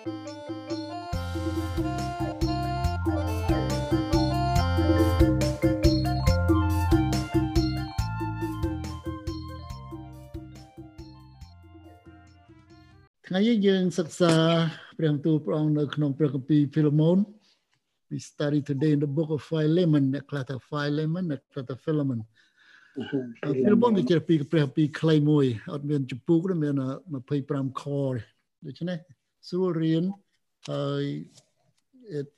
ថ្ងៃនេះយើងសិក្សាព្រះបន្ទូលព្រះអង្គនៅក្នុងព្រះគម្ពីរ Philemon we study today in the book of Philemon អ្នកខ្លះថា Philemon អ្នកខ្លះថា Philemon Philemon គឺជាពីព្រះពីខ្លីមួយអត់មានចំពុកទេមាន25ខដូច្នេះ ស្រួលរៀនហើយ it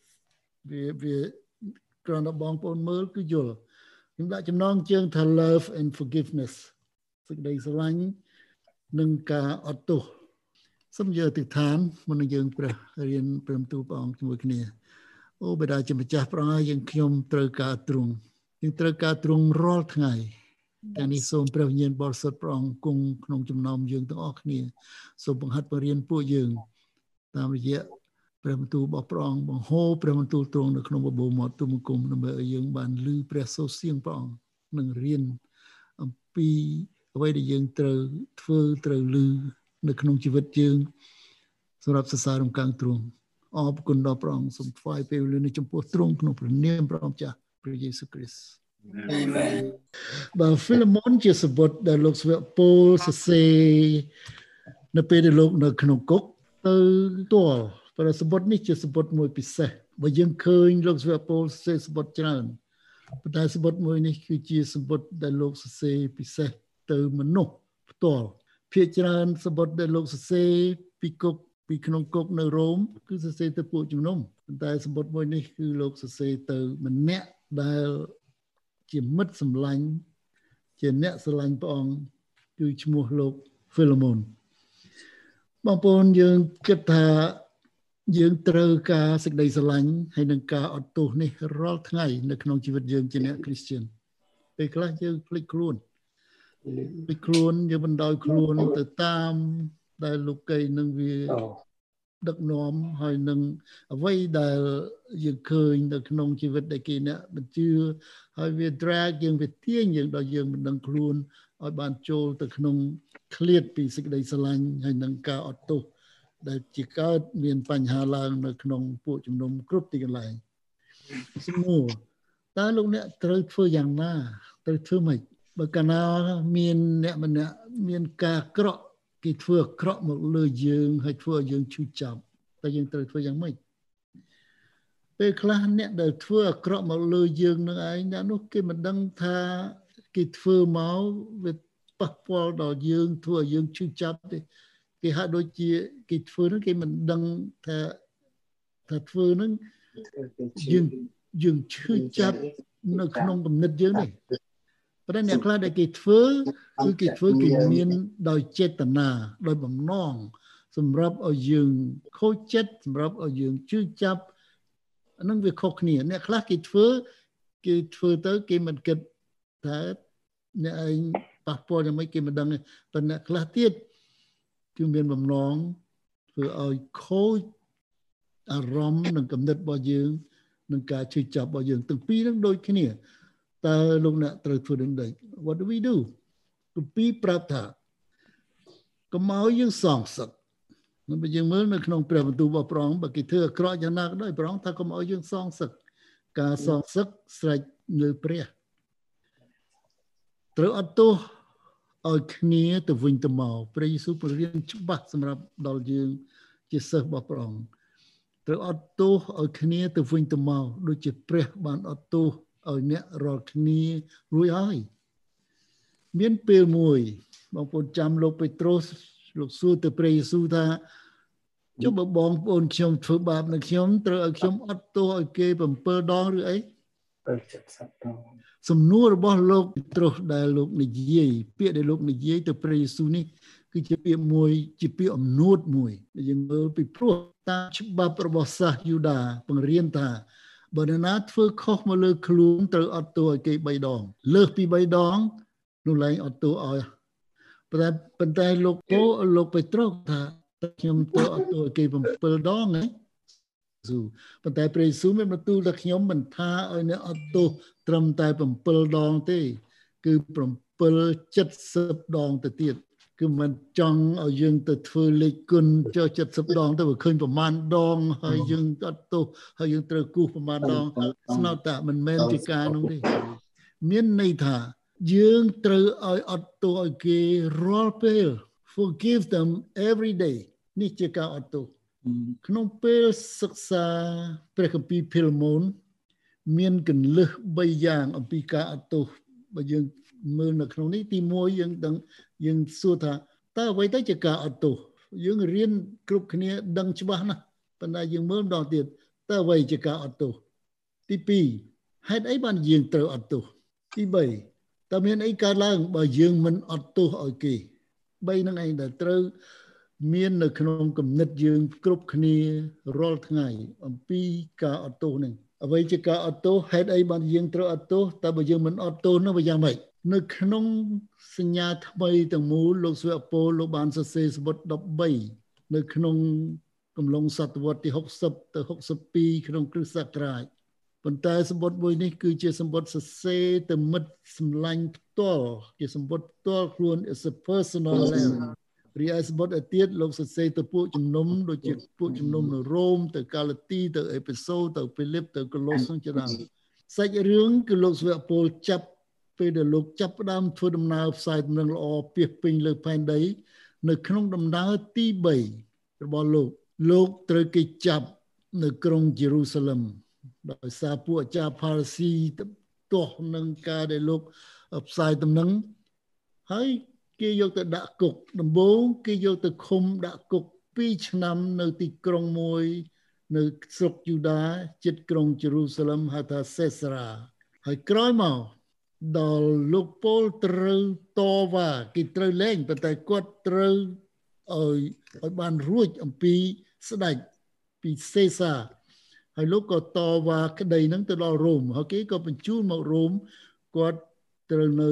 វាវាគ្រាន់តែបងប្អូនមើលគឺយល់ខ្ញុំដាក់ចំណងជើងថា love and forgiveness សេចក្តីស្រឡាញ់និងការអត់ទោសសូមយកទិដ្ឋានមុននឹងយើងព្រះរៀនព្រមទូព្រះអង្គជាមួយគ្នាអូបិតាជាម្ចាស់ព្រះអង្គយើងខ្ញុំត្រូវការទ្រង់យើងត្រូវការទ្រង់រាល់ថ្ងៃទាំងនេះសូមព្រះវិញ្ញាណបរិសុទ្ធព្រះអង្គគង់ក្នុងចំណោមយើងទាំងអស់គ្នាសូមបង្ហាត់បរៀនពួកយើង តាមរយៈព្រះបន្ទូលរបស់ព្រះអង្គបង្ហូរព្រះបន្ទូលទ្រង់នៅក្នុងបបោមាត់ទុំគុំដើម្បីឲ្យយើងបានឮព្រះសូរសៀងព្រះអង្គនិងរៀនអំពីអ្វីដែលយើងត្រូវធ្វើត្រូវឮនៅក្នុងជីវិតយើងសម្រាប់សរសើររំកាំងទ្រង់អរគុណដល់ព្រះអង្គសូមថ្វាយពេលវេលានេះចំពោះទ្រង់ក្នុងព្រះនាមព្រះអង្គចាស់ព្រះយេស៊ូវគ្រីស្ទអាមែនបាទ Philemon ជាសបុតដែលលោកស្វៈពូលសរសេរនៅពេលដែលលោកនៅក្នុងគុក ទៅទាល់ព្រោះសបុតនេះជាសបុតមួយពិសេសបើយើងឃើញលោកស្វៈពូលសរសេរសបុតច្រើនប៉ុន្តែសបុតមួយនេះគឺជាសបុតដែលលោកសរសេរពិសេសទៅមនុស្សផ្ទាល់ភាគច្រើនសម្បត្តិដែលលោកសរសេរពីគុកពីក្នុងគុកនៅរ៉ូមគឺសរសេរទៅពួកជំនុំប៉ុន្តែសម្បត្តិមួយនេះគឺលោកសរសេរទៅម្នាក់ដែលជាមិត្តសម្លាញ់ជាអ្នកស្រឡាញ់ព្រះអង្គគឺឈ្មោះលោក Philemon បងប្អូនយើងគិតថាយើងត្រូវការសេចក្តីស្រឡាញ់ហើយនឹងការអត់ទោសនេះរាល់ថ្ងៃនៅក្នុងជីវិតយើងជាអ្នកគ្រីស្ទានពេលខ្លះយើងភ្លេចខ្លួនពីខ្លួនយើងបណ្ដោយខ្លួនទៅតាមដែលលោកីនឹងវាដឹកនាំហើយនឹងអ្វីដែលយើងឃើញនៅក្នុងជីវិតដែលគេអ្នកបញ្ជឿហើយវា drag យើងវាទាញយើងដល់យើងមិនដឹងខ្លួនឲ្យបានចូលទៅក្នុង ឃ្លាតពីសេចក្តីស្រឡាញ់ហើយនឹងការអត់ទោសដែលជាកើតមានបញ្ហាឡើងនៅ ក្នុងពួកជំនុំគ្រប់ទីកន្លែងសំណួរតើលោកអ្នកត្រូវធ្វើយ៉ាងណាត្រូវធ្វើម៉េចបើកាលណាមានអ្នកម្នាក់មានការក្រក់គេធ្វើអាក្រក់មកលើយើងហើយធ្វើឲ្យយើងឈឺចាប់តែយើងត្រូវធ្វើយ៉ាងម៉េចពេលខ្លះអ្នកដែលធ្វើអាក្រក់មកលើយើងនឹងឯងអ្នកនោះគេមិនដឹងថាគេធ្វើមកវា ប៉ះពាល់ដល់យើងធ្វើឲ្យយើងឈឺចាប់ទេគេហាក់ដូចជាគេធ្វើនោះគេមិនដឹងថាថាធ្វើនឹងយើងយើងឈឺចាប់នៅក្នុងគំនិតយើងនេះប៉ុន្តែអ្នកខ្លះដែលគេធ្វើគឺគេធ្វើគេមានដោយចេតនាដោយបំណងសម្រាប់ឲ្យយើងខូចចិត្តសម្រាប់ឲ្យយើងជឿចាប់អានឹងវាខុសគ្នាអ្នកខ្លះគេធ្វើគេធ្វើទៅគេមិនគិតថាអ្នកឯង ប៉ះពាល់យ៉ាងម៉េចគេមិនដឹងទេប៉ុន្តែអ្នកខ្លះទៀតគឺមានបំណងធ្វើឲ្យខូចអារម្មណ៍និងគំនិតរបស់យើងនឹងការជឿចាប់របស់យើងទាំងពីរនឹងដូចគ្នាតើលោកអ្នកត្រូវធ្វើនឹងដូច what do we do គម្ពីរប្រាប់ថាកុំឲ្យយើងសងសឹកនៅបើយើងមើលនៅក្នុងព្រះបន្ទូលរបស់ព្រះអង្គបើគេធ្វើអាក្រក់យ៉ាងណាក៏ដោយព្រះអង្គថាកុំឲ្យយើងសងសឹកការសងសឹកស្រេចលើព្រះ ត្រូវអត់ទោសឲ្យគ្នាទៅវិញទៅមកព្រះយេស៊ូវបង្រៀនច្បាស់សម្រាប់ដល់យើង ជាសិស្សរបស់ព្រះអង្គត្រូវអត់ទោសឲ្យគ្នាទៅវិញទៅមកដូចជាព្រះបានអត់ទោសឲ្យអ្នករាល់គ្នារួចហើយមានពេលមួយបងប្អូនចាំលោកពេត្រុសលោកសួរទៅព្រះយេស៊ូវថាចុះបើបងប្អូនខ្ញុំធ្វើបាបនឹងខ្ញុំត្រូវឲ្យខ្ញុំអត់ទោសឲ្យគេ7ដងឬអី70ដង សំណួររបស់លោកពេត្រុសដែលលោកនិយាយពាក្យដែលលោកនិយាយទៅព្រះយេស៊ូវនេះគឺជាពាក្យមួយជាពាក្យអំនួតមួយយើងមើលពីព្រោះតាមច្បាប់របស់សាសយូដាបង្រៀនថាបើនរណាធ្វើខុសមកលើខ្លួនត្រូវអត់ទោសឲ្យគេ3ដង លើសពី3ដងនោះឡើងអត់ទោសឲ្យប៉ុន្តែប៉ុន្តែលោកពោលោកពេត្រុសថាខ្ញុំទោសអត់ទោសឲ្យគេ7ដងណា ស៊ូប៉ុន្តែព្រះយេស៊ូវមានបន្ទូលថាខ្ញុំមិនថាឲ្យអ្នកអត់ទោសត្រឹមតែ7ដងទេ គឺ7 70ដងទៅទៀតគឺគឺមិនចង់ឲ្យយើងទៅធ្វើលេខគុណចុះ70ដងទៅឃើញប្រមាណដងហើយយើងអត់ទោសហើយយើងត្រូវគូសប្រមាណដងស្នោតតែមិនមែនជាការនោះទេមានន័យថាយើងត្រូវឲ្យអត់ទោសឲ្យគេរាល់ពេល forgive them every day នេះជាការអត់ទោស ក្នុងពេលសិក្សាព្រះគម្ពីរភីលមូនមានកលឹះ3យ៉ាង អំពីការអត់ទោសបើយើងមើលនៅក្នុងនេះទី1យើងដឹងយើងសួរថាតើអ្វីទៅជាការអត់ទោសយើងរៀនគ្រប់គ្នាដឹងច្បាស់ណាស់ប៉ុន្តែយើងមើលម្ដងទៀតតើអ្វីជាការអត់ទោសទី2ហេតុអីបានយើងត្រូវអត់ទោសទី3តើមានអីកើតឡើងបើយើងមិនអត់ទោសឲ្យគេ3នឹងឯងដែលត្រូវ មាននៅក្នុងគំនិតយើងគ្រប់គ្នារាល់ថ្ងៃ អំពីការអត់ទោសនឹងអ្វីជាការអត់ទោសហេតុអីបានយើងត្រូវអត់ទោសតើបើយើងមិនអត់ទោសនោះវាយ៉ាងម៉េចនៅក្នុងសញ្ញាថ្មីទាំងមូលលោកស្វេអពលលោកបានសរសេរសម្បត្តិ13នៅក្នុងកំឡុងសតវត្សទី60ទៅ62ក្នុងគ្រិស្តសករាជប៉ុន្តែសម្បត្តិមួយនេះគឺជាសម្បត្តិសរសេរទៅមិត្តសម្លាញ់ផ្ទាល់ជាសម្បត្តិផ្ទាល់ខ្លួន is a personal letter រីឯសម្បត្តិឯទៀតលោកសរសេរទៅពួកជំនុំដូចជាពួកជំនុំនៅរ៉ូមទៅកាឡាទីទៅអេពីសូទៅហ្វីលីបទៅកូឡូសជាដើមសាច់រឿងគឺលោកស្វេពលចាប់ពេលដែលលោកចាប់ផ្ដើមធ្វើដំណើរផ្សាយដំណឹងល្អពីពេញលើផែនដី នៅក្នុងដំណើរទី3របស់លោកលោកត្រូវគេចាប់នៅក្រុងយេរូសាឡឹមដោយសារពួកអាចារ្យផារស៊ីទាស់នឹងការដែលលោកផ្សាយដំណឹងហើយ គេយកទៅដាក់គុកដំបូងគេយកទៅឃុំដាក់គុក2ឆ្នាំនៅទីក្រុងមួយ នៅស្រុកយូដាជិតក្រុងយេរូសាឡឹមហៅថាសេសារ៉ាហើយក្រោយមកដល់លោកពលត្រូវតវ៉ាគេត្រូវលែងប៉ុន្តែគាត់ត្រូវឲ្យឲ្យបានរួចអំពីស្ដេចពីសេសាហើយលោកក៏តវ៉ាក្តីហ្នឹងទៅដល់រ៉ូមហើយគេក៏បញ្ជូនមករ៉ូមគាត់ត្រូវនៅ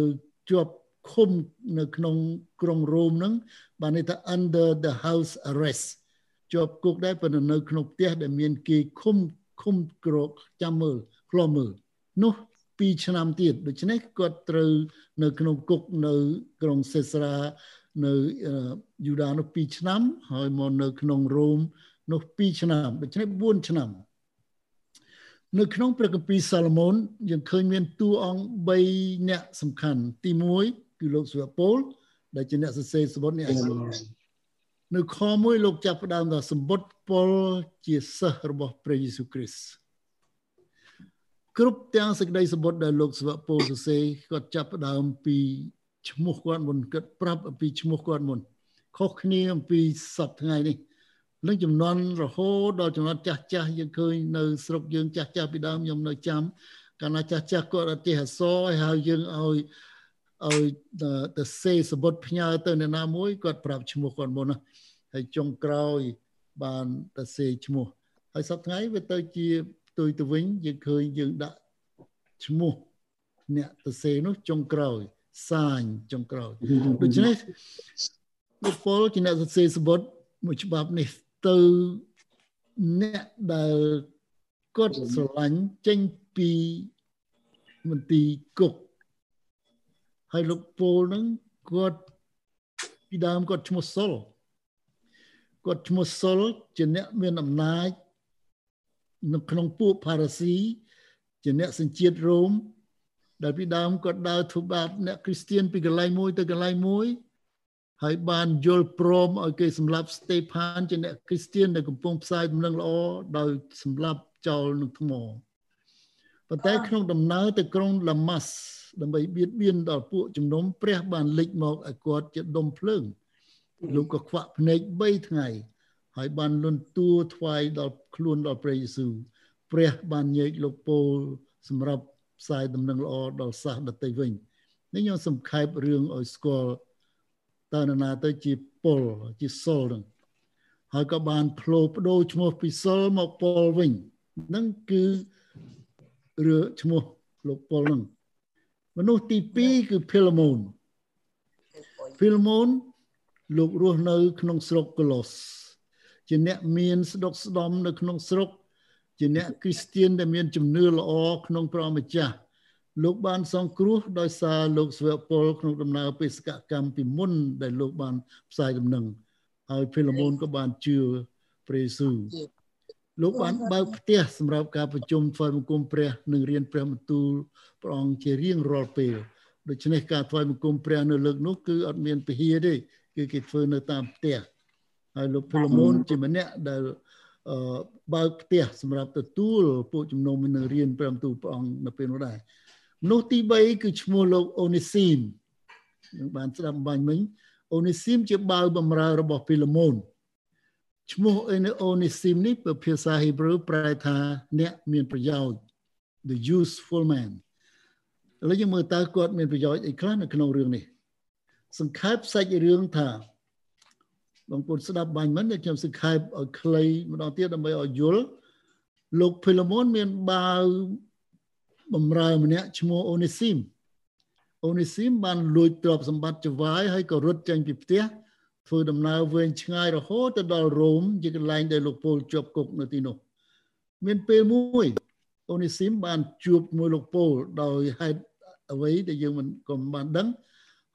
ជាប់ ឃុំនៅក្នុងក្រុងរ៉ូមហ្នឹងបានន័យថា under the house arrest ជាប់គុកដែរប៉ុន្តែនៅក្នុងផ្ទះដែលមានគេឃុំឃុំក្រកចាំមើលខ្លំមើលនោះ2ឆ្នាំទៀតដូច្នេះគាត់ត្រូវនៅក្នុងគុកនៅក្រុងសេសារ៉ានៅយូដានោះ2ឆ្នាំ ហើយមកនៅក្នុងរ៉ូមនោះ2ឆ្នាំដូច្នេះ4ឆ្នាំ នៅក្នុងព្រះគម្ពីរសាឡូមោនយើងឃើញមានតួអង្គ3អ្នកសំខាន់ទី1 គឺលោកសុវពលដែលជាអ្នកសរសេរសម្បត្តិនេះឯងនៅខ1លោកចាប់ផ្ដើមថាសម្បត្តិពលជាសិស្សរបស់ព្រះយេស៊ូវគ្រីស្ទគ្រប់ទាំងសេចក្តីសម្បត្តិដែលលោកសវពលសរសេរគាត់ចាប់ផ្ដើមពីឈ្មោះគាត់មុនគាត់ប្រាប់អំពីឈ្មោះគាត់មុនខុសគ្នាអំពីសពថ្ងៃនេះនឹងចំនួនរហូតដល់ចំនួនចាស់ចាស់យើងឃើញនៅស្រុកយើងចាស់ចាស់ពីដើមខ្ញុំនៅចាំកាលណាចាស់ចាស់គាត់អត់ចេះអសរឲ្យហើយយើងឲ្យ ឲ្យទៅសេសម្បត្តិផ្ញើទៅអ្នកណាមួយគាត់ប្រាប់ឈ្មោះគាត់មុនណាហើយចុងក្រោយបានទៅសេឈ្មោះហើយសប្តាហ៍ថ្ងៃវាទៅជាផ្ទុយទៅវិញយើងឃើញយើងដាក់ឈ្មោះអ្នកទៅសេនោះចុងក្រោយសាញចុងក្រោយដូច្នេះលោកពលជាអ្នកសរសេរសម្បត្តិមួយច្បាប់នេះទៅអ្នកដែលគាត់ស្រឡាញ់ចេញពីមន្ទីរគុក ហើយលោកពលហ្នឹងគាត់ពីដើមគាត់ឈ្មោះសុលគាត់ឈ្មោះសុលជាអ្នកមានអំណាចនៅក្នុងពួកផារ៉ាស៊ីជាអ្នកសញ្ជាតិរ៉ូមដែលពីដើមគាត់ដើរធ្វើបាបអ្នកគ្រីស្ទៀនពីកន្លែងមួយទៅកន្លែងមួយហើយបានយល់ព្រមឲ្យគេសម្លាប់ស្តេផានជាអ្នកគ្រីស្ទៀនដែលកំពុងផ្សាយដំណឹងល្អដោយសម្លាប់ចោលនឹងថ្មប៉ុន្តែក្នុងដំណើរទៅក្រុងឡាម៉ាស់ ដើម្បីបៀតបៀនដល់ពួកជំនុំព្រះបានលេចមកឲ្យគាត់ជាដុំភ្លើងលោកក៏ខ្វាក់ភ្នែក3ថ្ងៃ ហើយបានលន់តួថ្វាយដល់ខ្លួនដល់ព្រះយេស៊ូវព្រះបានញែកលោកពោលសម្រាប់ផ្សាយដំណឹងល្អដល់សាសដទៃវិញនេះខ្ញុំសំខេបរឿងឲ្យស្គាល់តើនរណាទៅជាពលជាសុលនឹងហើយក៏បានផ្លោបដូរឈ្មោះពីសុលមកពលវិញនឹងគឺរឿងឈ្មោះលោកពលនឹង មនុស្សទី2គឺភីឡម៉ូនភីឡម៉ូនលោករស់នៅ ក្នុងស្រុកកូឡូសជាអ្នកមានស្ដុកស្ដំនៅក្នុងស្រុក ជាអ្នកគ្រីស្ទៀនដែលមានជំនឿល្អក្នុងព្រះម្ចាស់លោកបានសង្គ្រោះដោយសារលោកស្វៈពលក្នុងដំណើរបេសកកម្មពីមុន ដែលលោកបានផ្សាយដំណឹងហើយភីឡូមូនក៏បានជឿព្រះយេស៊ូវ លោកបានបើកផ្ទះសម្រាប់ការប្រជុំថ្វាយបង្គំព្រះនិងរៀនព្រះបន្ទូលព្រះអង្គជារៀងរាល់ពេលដូច្នេះការថ្វាយបង្គំព្រះនៅលើកនោះគឺអត់មានពហិយទេគឺគេធ្វើនៅតាមផ្ទះហើយលោកភីឡូមូនជាម្នាក់ដែលបើកផ្ទះសម្រាប់ទទួលពួកជំនុំនឹងរៀនព្រះបន្ទូលព្រះអង្គនៅពេលនោះដែរនោះទី3គឺឈ្មោះលោកអូនីស៊ីមនឹងបានស្ដាប់បាញ់មិញអូនីស៊ីមជាបាវបំរើរបស់ភីឡូមូន ឈ្មោះអូនីស៊ីមនេះជាភាសាហេប្រឺប្រែថាអ្នកមានប្រយោជន៍ the useful man ឥឡូវយើងមើលតើគាត់មានប្រយោជន៍អីខ្លះនៅក្នុងរឿងនេះ សង្ខេបសាច់រឿងថាបងប្អូនស្ដាប់បាញ់មិនខ្ញុំសង្ខេបឲ្យខ្លីម្ដងទៀតដើម្បីឲ្យយល់លោកភីឡូមូនមានបាវបំរើម្នាក់ឈ្មោះអូនេស៊ីមអូនេស៊ីមបានលួចទ្រព្យសម្បត្តិចវាយហើយក៏រត់ចេញពីផ្ទះ ធ្វើដំណើរវែងឆ្ងាយរហូតទៅដល់រ៉ូមជាកន្លែងដែលលោកពូលជាប់គុកនៅទីនោះ មានពេលមួយអូនេស៊ីមបានជួបមួយលោកពូលដោយហេតុអ្វីដែលយើងមិនក៏មិនបានដឹង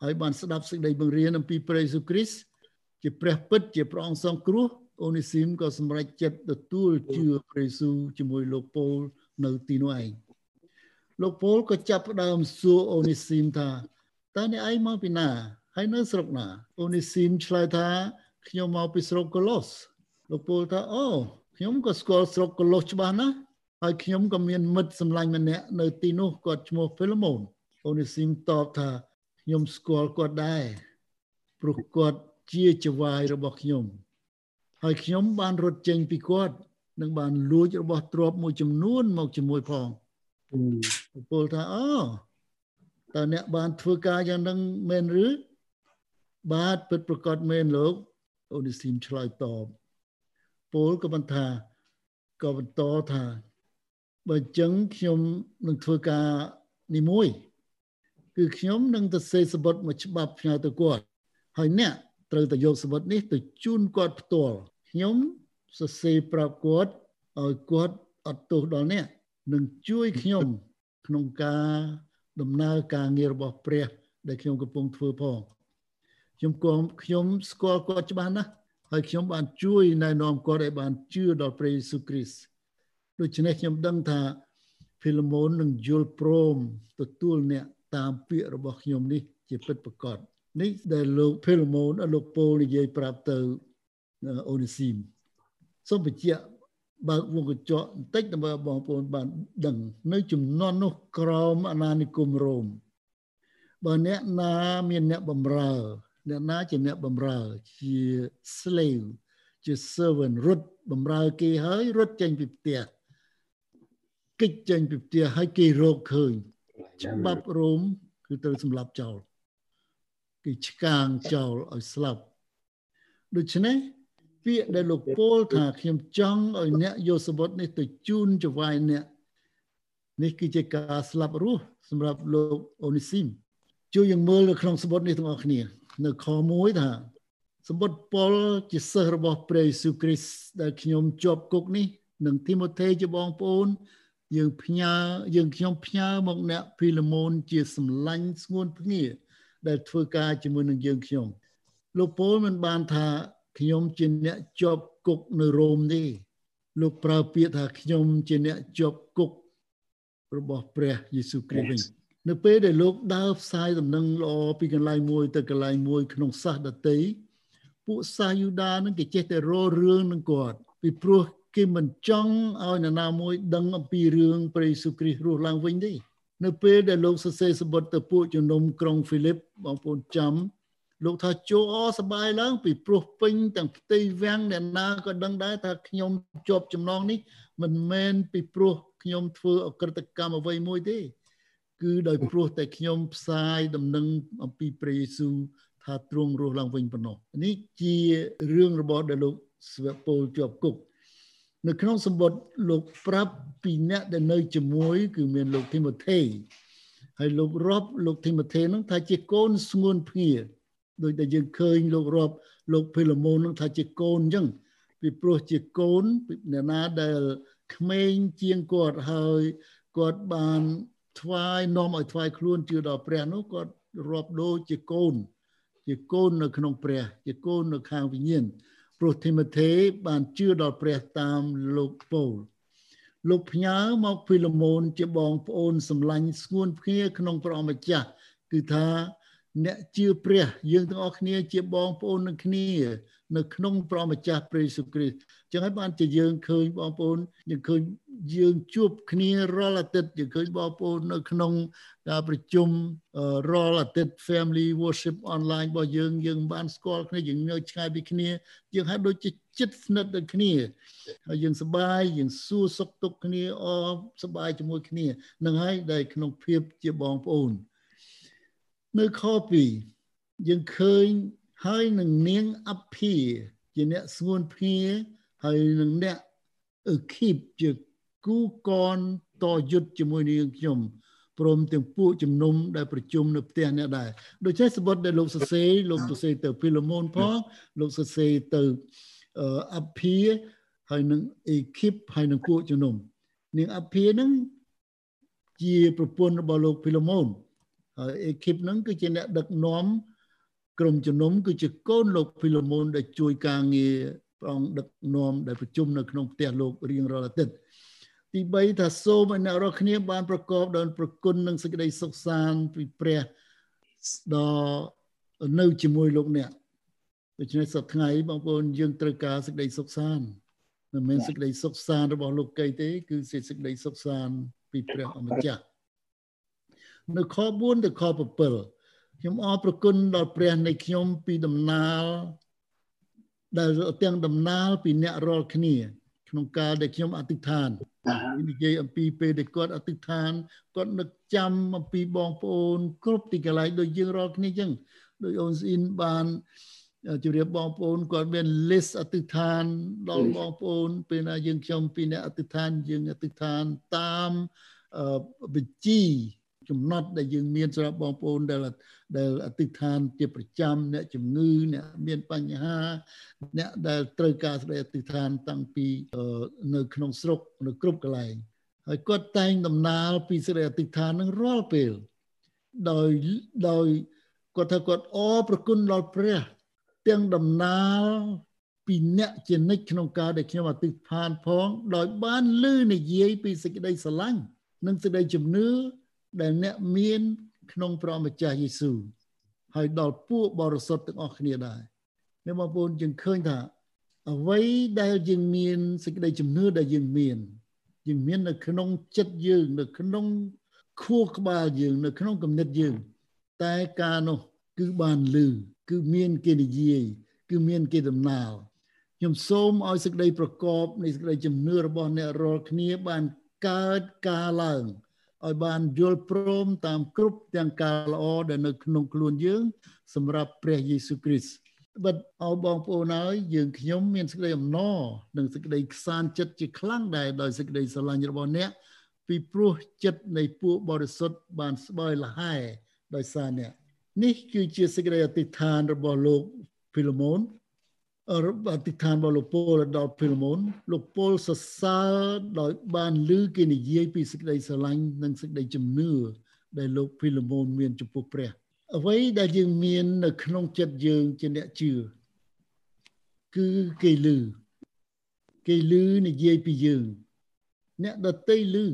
ហើយបានស្ដាប់សេចក្តីបង្រៀនអំពីព្រះយេស៊ូវគ្រីស្ទជាព្រះពិតជាព្រះអង្គសង្គ្រោះអូនីស៊ីមក៏សម្រេចចិត្តទទួលជឿព្រះយេស៊ូវជាមួយលោកពូលនៅទីនោះឯងលោកពូលក៏ចាប់ផ្ដើមសួរអូនីស៊ីមថាតើអ្នកឯងមកពីណា ហើយនៅស្រុកណាអូនីស៊ីមឆ្លើយថាខ្ញុំមកពីស្រុកកូឡូសលោកពូលថាអូខ្ញុំក៏ស្គាល់ស្រុកកូឡូសច្បាស់ណាស់ហើយខ្ញុំក៏មានមិត្តសម្លាញ់ម្នាក់នៅទីនោះគាត់ឈ្មោះហ្វីឡូមូនអូនីស៊ីមតបថាខ្ញុំស្គាល់គាត់ដែរព្រោះគាត់ជាចវាយរបស់ខ្ញុំ ហើយខ្ញុំបានរត់ចេញពីគាត់និងបានលួចរបស់ទ្រព្យមួយចំនួនមកជាមួយផងពលថាអូតើអ្នកបានធ្វើការយ៉ាងនឹងមែនឬ បាទពិតប្រកបមែនលោកអូនីស៊ីមឆ្លើយតបពលក៏បន្តថាក៏បន្តថាបើអញ្ចឹងខ្ញុំនឹងធ្វើការនេះមួយ គឺខ្ញុំនឹងទៅសេសបុតមួយច្បាប់ផ្ញើទៅគាត់ហើយអ្នកត្រូវតែយកសបុតនេះទៅជូនគាត់ផ្ទាល់ខ្ញុំសរសេរប្រាប់គាត់ឲ្យគាត់អត់ទោសដល់អ្នកនឹងជួយខ្ញុំក្នុងការដំណើរការងាររបស់ព្រះ ដែលខ្ញុំកំពុងធ្វើផង ខ្ញុំគំខ្ញុំស្គាល់គាត់ច្បាស់ណាស់ហើយខ្ញុំបានជួយណែនាំគាត់ឲ្យបានជឿដល់ព្រះយេស៊ូវគ្រីស្ទដូច្នេះខ្ញុំដឹងថាភីឡូមូននឹងយល់ព្រមទទួលអ្នកតាមពាក្យរបស់ខ្ញុំនេះជាពិតប្រាកដនេះដែលលោកភេលម៉ូនលោកពូលនិយាយប្រាប់ទៅអូនីស៊ីមសូមបញ្ជាក់បើកវងកញ្ចក់បន្តិចដើម្បីបងប្អូនបានដឹងនៅចំនួននោះក្រមអាណានិគមរ៉ូមបើអ្នកណាមានអ្នកបំរើ អ្នកណាជាអ្នកបំរើជា slave ជា servant រត់បំរើគេហើយរត់ចេញពីផ្ទះកិច្ចចេញពីផ្ទះហើយគេរកឃើញច្បាប់រ៉ូមគឺត្រូវសម្លាប់ចោលគេឆ្កាងចោលឲ្យស្លាប់ដូច្នេះពាក្យដែលលោកពោលថាខ្ញុំចង់ឲ្យអ្នកយកសបុតនេះទៅជូនចវាយអ្នកនេះគឺជាការស្លាប់រស់សម្រាប់លោកអូនីស៊ីមជួយយើងមើលនៅក្នុងសបុតនេះទាំងអស់គ្នា នៅខ1ថាសម្បត្តិប៉ុលជាសិស្សរបស់ព្រះយេស៊ូវគ្រីស្ទដែលខ្ញុំជាប់គុកនេះនិងទីម៉ូថេជាបងប្អូន យើងផ្ញើយើងខ្ញុំផ្ញើមកអ្នកភីឡូមូនជាសម្លាញ់ស្ងួនភ្ងាដែលធ្វើការជាមួយនឹងយើងខ្ញុំលោកពូលមិនបានថាខ្ញុំជាអ្នកជាប់គុកនៅរ៉ូមទេលោកប្រើពាក្យថាខ្ញុំជាអ្នកជាប់គុករបស់ព្រះយេស៊ូវគ្រីស្ទវិញ នៅពេលដែលលោកដើរផ្សាយដំណឹងល្អពីកន្លែងមួយទៅកន្លែងមួយក្នុងសាសដតីពួកសាយូដានឹងគេចេះតែរករឿងនឹងគាត់ពីព្រោះគេមិនចង់ឲ្យនរណាមួយដឹងអំពីរឿងព្រះយេស៊ូវគ្រីស្ទរស់ឡើងវិញទេនៅពេលដែលលោកសរសេរសម្បត្តិទៅពួកជំនុំក្រុងហ្វីលីបបងប្អូនចាំលោកថាចូលអសបាយឡើង ពីព្រោះពេញទាំងផ្ទៃវាំងអ្នកណាក៏ដឹងដែរថាខ្ញុំជាប់ចំណងនេះមិនមែនពីព្រោះខ្ញុំធ្វើអក្រិតកម្មអ្វីមួយទេ គឺដោយព្រោះតែខ្ញុំផ្សាយដំណឹងអំពីព្រះយេស៊ូវថាទ្រង់រស់ឡើងវិញប៉ុណ្ណោះនេះជារឿងរបស់ដែលលោកស្វពលជាប់គុកនៅក្នុងសម្បត្តិលោកប្រាប់ពីអ្នកដែលនៅជាមួយ គឺមានលោកធីម៉ូថេហើយលោករាប់លោកធីម៉ូថេនឹងថាជាកូនស្ងួនភ្ងាដោយដែលយើងឃើញលោករាប់លោកភីឡូម៉ូននឹងថាជាកូនអញ្ចឹងពីព្រោះជាកូនអ្នកណាដែលក្មេងជាងគាត់ហើយគាត់បាន ថ្វាយនាំឲ្យថ្វាយខ្លួនជឿដល់ព្រះនោះគាត់រាប់ដូចជាកូន ជាកូននៅក្នុងព្រះ ជាកូននៅខាងវិញ្ញាណព្រោះធីម៉ូថេបានជឿដល់ព្រះតាមលោកពូលលោកផ្ញើមកភីឡូមូនជាបងប្អូនសម្លាញ់ស្ងួនគ្នាក្នុងព្រះម្ចាស់គឺថាអ្នកជឿព្រះ យើងទាំងអស់គ្នាជាបងប្អូននឹងគ្នា នៅក្នុងព្រះម្ចាស់ព្រះយេស៊ូវគ្រីស្ទចឹងហើយបានជាយើងឃើញបងប្អូនយើងឃើញយើងជួបគ្នារាល់អាទិត្យយើងឃើញបងប្អូននៅក្នុងការប្រជុំរាល់អាទិត្យ Family Worship Online របស់យើងយើងបានស្គាល់គ្នាយើងនៅឆ្ងាយពីគ្នាយើងហើយដូចជាចិត្តស្និទ្ធនឹងគ្នាហើយយើងសប្បាយយើងសួរសុខទុក្ខគ្នាអសប្បាយជាមួយគ្នានឹងហើយដែលក្នុងភាពជាបងប្អូននៅខ2យើងឃើញ ហើយនឹងនាងអភិជាអ្នកស្ងួនភៀហើយនឹងអ្នកអឺគីបជាគូកនតយុទ្ធជាមួយនាងខ្ញុំព្រមទាំងពួកជំនុំដែលប្រជុំនៅផ្ទះអ្នកដែរដូច្នេះសបុតដែលលោកសរសេរលោកសរសេរទៅពីលមូនផងលោកសរសេរទៅអភិហើយនឹងអេគីបហើយនឹងពួកជំនុំនាងអភិហ្នឹងជាប្រពន្ធរបស់លោកភីឡូមូនហើយអេគីបហ្នឹងគឺជាអ្នកដឹកនាំ ក្រុមជំនុំគឺជាកូនលោកភីឡូមូនដែលជួយការងារព្រះអង្គដឹកនាំដែលប្រជុំនៅក្នុងផ្ទះលោករៀងរាល់អាទិត្យទី3ថាសូមឲ្យអ្នករាល់គ្នាបានប្រកបដោយប្រគុណនិងសេចក្តីសុខសាន្តពីព្រះដល់នៅជាមួយលោកអ្នកដូច្នេះសប្តាហ៍ថ្ងៃបងប្អូនយើងត្រូវការសេចក្តីសុខសាន្តមិនមែនសេចក្តីសុខសាន្តរបស់លោកកៃទេគឺសេចក្តីសុខសាន្តពីព្រះអម្ចាស់នៅខ4ទៅខ7 ខ្ញុំអរព្រគុណដល់ព្រះនៃខ្ញុំពីដំណើរដែលទាំងដំណើរពីអ្នករាល់គ្នា ក្នុងការដែលខ្ញុំអធិដ្ឋាននិយាយអំពីពេលដែលគាត់អធិដ្ឋានគាត់នឹកចាំអំពីបងប្អូន គ្រប់ទីកន្លែងដូចយើងរាល់គ្នាចឹងដោយអូនស្អ៊ីនបានជម្រាបបងប្អូនគាត់មាន list អធិដ្ឋានដល់បងប្អូនពេលណាយើងខ្ញុំពីអ្នកអធិដ្ឋានយើងអធិដ្ឋានតាមបញ្ជី ចំណត់ដែលយើងមានសម្រាប់បងប្អូនដែលដែលអតិថានជាប្រចាំអ្នកជំងឺអ្នកមានបញ្ហាអ្នកដែលត្រូវការស្ដីអតិថានតាំងពីនៅក្នុងស្រុកនៅគ្រប់កន្លែងហើយគាត់តែងដំណើរពីស្ដីអតិថាននឹងរាល់ពេលដោយដោយគាត់ថាគាត់អរប្រគុណដល់ព្រះ ទាំងដំណើរពីអ្នកជានិច្ចក្នុងការដែលខ្ញុំអតិថានផង ដោយបានលឺនិយាយពីសេចក្តីស្រឡាញ់និងសេចក្តីជំនឿ ដែលអ្នកមានក្នុងព្រះម្ចាស់យេស៊ូវហើយដល់ពួកបរិសុទ្ធទាំងអស់គ្នាដែរអ្នកបងប្អូនយើងឃើញថាអ្វីដែលយើងមានសេចក្តីជំនឿដែលយើងមានយើងមាននៅក្នុងចិត្តយើងនៅក្នុងខួរក្បាលយើង នៅក្នុងគំនិតយើង តែការនោះគឺបានលឺគឺមានគេនិយាយគឺមានគេដំណើរខ្ញុំសូមឲ្យសេចក្តីប្រកបនៃសេចក្តីជំនឿរបស់អ្នករាល់គ្នាបានកើតការឡើង ឲ្យបានយល់ព្រមតាមគ្រប់ទាំងការល្អដែលនៅក្នុងខ្លួនយើង សម្រាប់ព្រះយេស៊ូវគ្រីស្ទបិទអោបងប្អូនហើយយើងខ្ញុំមានសេចក្តីអំណរនិងសេចក្តីខ្សានចិត្តជាខ្លាំងដែរដោយសេចក្តីស្រឡាញ់របស់អ្នកពីព្រោះចិត្តនៃពួកបរិសុទ្ធបានស្បើយលហែដោយសារអ្នកនេះគឺជាសេចក្តីអធិដ្ឋានរបស់លោកភីឡូមូន អធិដ្ឋានរបស់លោកពលដល់ភីលមូនលោកពលសរសើរដោយបានឮគេនិយាយពីសេចក្តីស្រឡាញ់និងសេចក្តីជំនឿដែលលោកភីលមូនមានចំពោះព្រះ អ្វីដែលយើងមាននៅក្នុងចិត្តយើងជាអ្នកជឿគឺគេឮគេឮនិយាយពីយើង អ្នកដតីឮ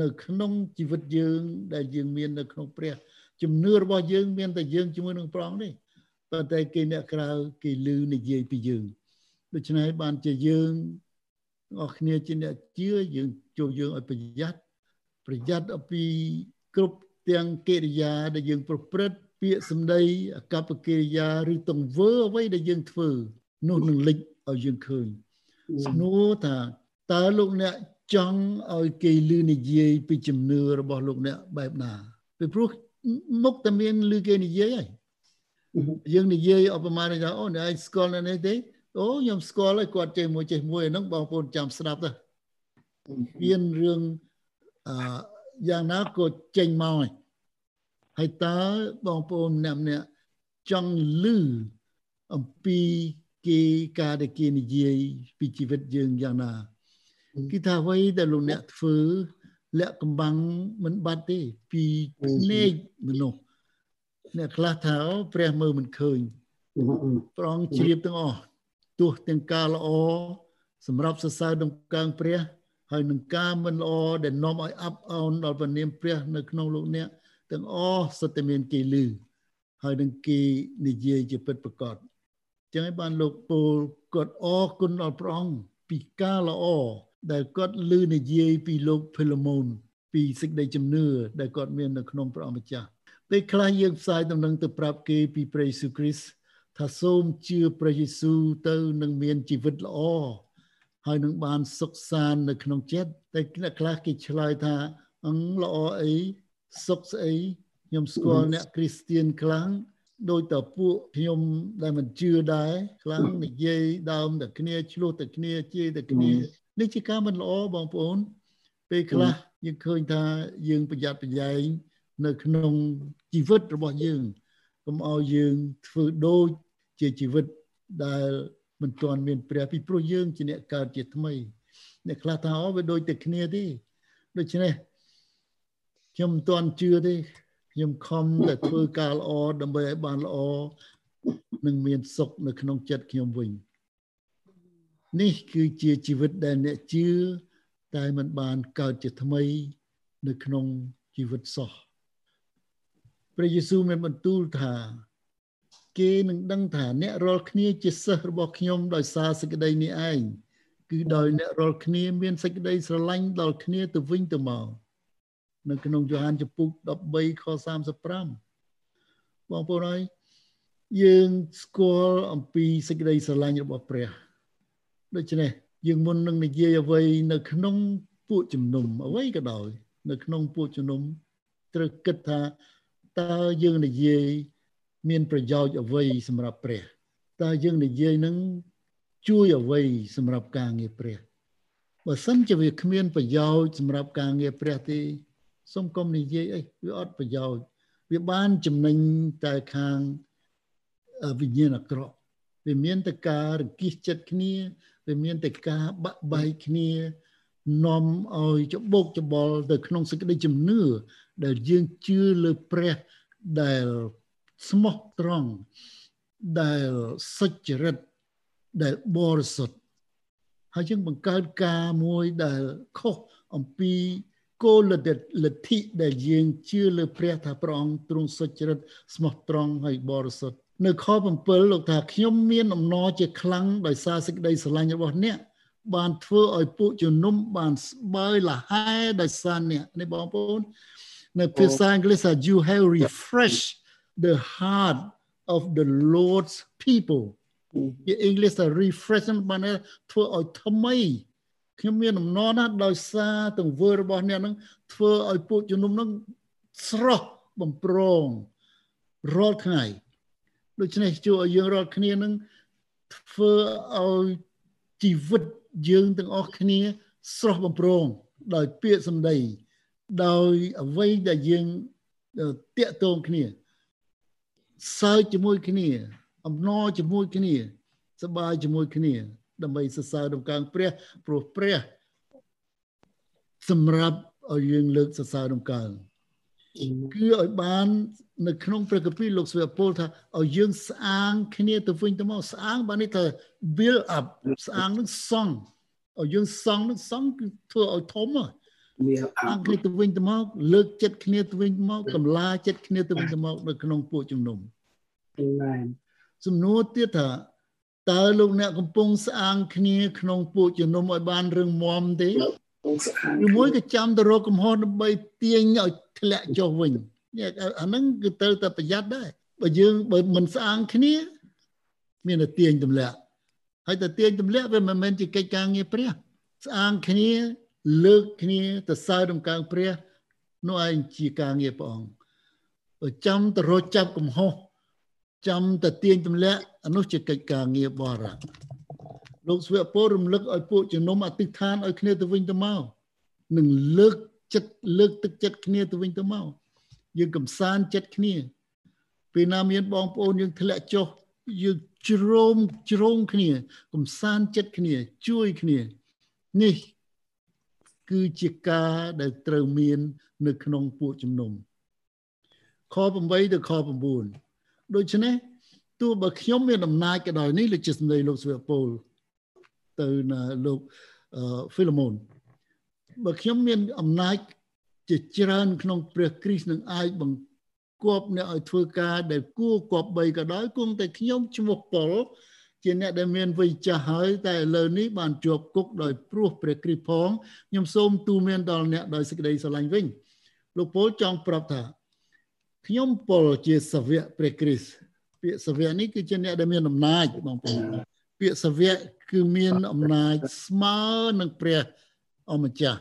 នៅក្នុងជីវិតយើង ដែលយើងមាននៅក្នុងព្រះជំនឿរបស់យើងមានតែយើងជាមួយនឹងព្រះអង្គទេ ប៉ុន្តែគេអ្នកក្រៅគេលឺនិយាយពីយើងដូច្នេះបានជាយើងអស់គ្នាជាអ្នកជឿយើងចូលយើងឲ្យប្រយ័ត្នប្រយ័ត្នអំពីគ្រប់ទាំងកិរិយាដែលយើងប្រព្រឹត្តពាក្យសម្ដីអកប្បកិរិយាឬទង្វើអ្វីដែលយើងធ្វើនោះនឹងលេចឲ្យយើងឃើញស្នួរថាតើលោកអ្នកចង់ឲ្យគេលឺនិយាយពីជំនឿរបស់លោកអ្នកបែបណាពីព្រោះមុខតែមានលឺគេនិយាយហើយ យើងនិយាយឧបមាថាអូអ្នកឯងស្គាល់នៅនេះទេអូខ្ញុំស្គាល់ហើយគាត់ចេះមួយចេះមួយហ្នឹងបងប្អូនចាំស្ដាប់ទៅមានរឿងអឺយ៉ាងណាក៏ចេញមកហើយហើយតើបងប្អូនអ្នកម្នាក់ចង់លឺអំពីគេការដែលគេនិយាយពីជីវិតយើងយ៉ាងណាគឺថាអ្វីដែលលោកអ្នកធ្វើលាក់កំបាំងមិនបាត់ទេពីនេកមនុស្ស អ្នកខ្លះថាព្រះមើលមិនឃើញព្រះអង្គជ្រាបទាំងអស់ទោះទាំងការល្អសម្រាប់សរសើរដំកើងព្រះ ហើយនឹងការមិនល្អដែលនាំឲ្យអាប់អោនដល់ព្រះនាមព្រះ នៅក្នុងលោកអ្នកទាំងអស់សុទ្ធតែមានគេលឺហើយនឹងគេនិយាយជាពិតប្រកបចឹងហើយបានលោកពូលគាត់អរគុណដល់ព្រះអង្គពីការល្អដែលគាត់លឺនិយាយពីលោកភីឡូម៉ូនពីសេចក្តីជំនឿដែលគាត់មាននៅក្នុងព្រះអង្គម្ចាស់ ពេលខ្លះយើងផ្សាយដំណឹងទៅប្រាប់គេពីព្រះយេស៊ូវគ្រីស្ទថាសូមជឿព្រះយេស៊ូវទៅនឹងមានជីវិតល្អហើយនឹងបានសុខសាន្តនៅក្នុងចិត្តតែអ្នកខ្លះគេឆ្លើយថាអងល្អអីសុខស្អីខ្ញុំស្គាល់អ្នកគ្រីស្ទៀនខ្លាំងដោយតពួកខ្ញុំដែលមិនជឿដែរខ្លាំងនិយាយដើមតែគ្នាឆ្លោះតែគ្នាជេរតែគ្នានេះជាការមិនល្អបងប្អូនពេលខ្លះយើងឃើញថាយើងប្រយ័ត្នប្រយែង នៅក្នុងជីវិតរបស់យើងកុំឲ្យយើងធ្វើដូចជាជីវិតដែលមិនទាន់មានព្រះពីព្រោះយើងជាអ្នកកើតជាថ្មីអ្នកខ្លះថាអូវាដូចតែគ្នាទេដូច្នេះខ្ញុំមិនទាន់ជឿទេខ្ញុំខំតែធ្វើការល្អដើម្បីឲ្យបានល្អនឹងមានសុខនៅក្នុងចិត្តខ្ញុំវិញនេះគឺជាជីវិតដែលអ្នកជឿតែមិនបានកើតជាថ្មី នៅក្នុងជីវិតសោះ ព្រះយេស៊ូវមានបន្ទូលថា គេនឹងដឹងថាអ្នករាល់គ្នាជាសិស្សរបស់ខ្ញុំដោយសារសេចក្តីនេះឯងគឺដោយអ្នករាល់គ្នាមានសេចក្តីស្រឡាញ់ដល់គ្នាទៅវិញទៅមកនៅក្នុងយ៉ូហានចំពុក13ខ35បងប្អូនអើយយើងស្គាល់អំពីសេចក្តីស្រឡាញ់របស់ព្រះដូច្នេះយើងមុននឹងនិយាយអ្វីនៅក្នុងពួកជំនុំអ្វីក៏ដោយ នៅក្នុងពួកជំនុំត្រូវគិតថា តើយើងនិយាយមានប្រយោជន៍អ្វីសម្រាប់ព្រះតើយើងនិយាយនឹងជួយអ្វីសម្រាប់ការងារព្រះបើសិនជាវាគ្មានប្រយោជន៍សម្រាប់ការងារព្រះទេសូមកុំនិយាយអីវាអត់ប្រយោជន៍វាបានចំណេញតែខាងវិញ្ញាណអាក្រក់វាមានតែការរង្គិះចិត្តគ្នាវាមានតែការបាក់បែកគ្នា នាំឲ្យច្បុកច្បល់ទៅក្នុងសេចក្តីជំនឿដែលយើងជឿលើព្រះដែលស្មោះត្រង់ដែលសុចរិតដែលបរិសុទ្ធហើយយើងបង្កើតការមួយដែលខុសអំពីគោលលទ្ធិដែលយើងជឿលើព្រះថាព្រះអង្គទ្រង់សុចរិតស្មោះត្រង់ហើយបរិសុទ្ធនៅខ7លោកថាខ្ញុំមានអំណរជាខ្លាំងដោយសារសេចក្តីស្រឡាញ់របស់អ្នក បានធ្វើឲ្យពួកជំនុំបានស្បើយលហែដោយសារអ្នកនេះបងប្អូននៅភាសាអង់គ្លេសថា you have refreshed the heart of the Lord's people ជាអង់គ្លេសថា refresh បានធ្វើឲ្យថ្មីខ្ញុំមានអំណរណាស់ដោយសារទង្វើរបស់អ្នកនឹងធ្វើឲ្យពួកជំនុំនឹងស្រស់បំប្រងរាល់ថ្ងៃដូច្នេះជួយឲ្យយើងរាល់គ្នានឹងធ្វើឲ្យជីវិត យើងទាំងអស់គ្នាស្រស់បំប្រងដោយពាក្យសម្ដី ដោយអ្វីដែលយើងតាក់ទងគ្នាសើចជាមួយគ្នា អំណរជាមួយគ្នាសប្បាយជាមួយគ្នា ដើម្បីសរសើរដំកើងព្រះព្រោះព្រះ សម្រាប់ឲ្យយើងលើកសរសើរដំកើង គឺឲ្យបាន នៅក្នុងព្រះគម្ពីរលោកស្វាពលថាឲ្យយើងស្អាងគ្នាទៅវិញទៅមកស្អាងបាននេះថា build up ស្អាងនឹងសង់ឲ្យយើងសង់នឹងសង់គឺធ្វើឲ្យធំមានអាគ្នាទៅវិញទៅមកលើកចិត្តគ្នាទៅវិញទៅមកកម្លាចិត្តគ្នាទៅវិញទៅមកនៅក្នុងពួកជំនុំអាមែនសំណួរទៀតថាតើលោកអ្នកកំពុងស្អាងគ្នាក្នុងពួកជំនុំឲ្យបានរឹងមាំទេ ឬមួយក៏ចាំទៅរកកំហុសដើម្បីទាញឲ្យធ្លាក់ចុះវិញអាហ្នឹងគឺត្រូវតែប្រយ័ត្នដែរបើយើងបើមិនស្អាងគ្នា មានតែទាញទម្លាក់ហើយតែទាញទម្លាក់វាមិនមែនជាកិច្ចការងារព្រះស្អាងគ្នាលើកគ្នាទៅសើរដំកើងព្រះនោះឯងជាការងារព្រះអង្គបើចាំទៅរកចាប់កំហុសចាំតែទាញទម្លាក់អានោះជាកិច្ចការងារបរិប លោកស្វៈពលរំលឹកឲ្យពួកជំនុំអតិថានឲ្យគ្នាទៅវិញទៅមកនឹងលើកចិត្តលើកទឹកចិត្តគ្នាទៅវិញទៅមកយើងកំសាន្តចិត្តគ្នា ពេលណាមានបងប្អូនយើងធ្លាក់ចុះយើងជ្រោមជ្រងគ្នា កំសាន្តចិត្តគ្នា ជួយគ្នានេះគឺជាការដែលត្រូវមាន នៅក្នុងពួកជំនុំខ8ទៅខ9ដូច្នេះទោះបើខ្ញុំមានអំណាចក៏ដោយនេះលើជាសម្ដីលោកសុវពល ទៅណាលោកហ្វីឡូមូនបើខ្ញុំមានអំណាចជាច្រើន ក្នុង ព្រះគ្រីស្ទនឹងអាចបង្គាប់អ្នកឲ្យធ្វើការដែលគួរគប់បីក៏ដោយគង់តែខ្ញុំឈ្មោះប៉ុលជាអ្នកដែលមានវ័យចាស់ហើយតែឥឡូវនេះបានជាប់គុកដោយព្រោះព្រះគ្រីស្ទផងខ្ញុំសូមទូមានដល់អ្នកដោយសេចក្តីស្រឡាញ់វិញលោកពលចង់ប្រាប់ថាខ្ញុំពលជាសាវកព្រះគ្រីស្ទពាក្យសាវកនេះគឺជាអ្នកដែលមានអំណាចបងប្អូន ពាក្យសាវកគឺមានអំណាចស្មើនឹងព្រះអម្ចាស់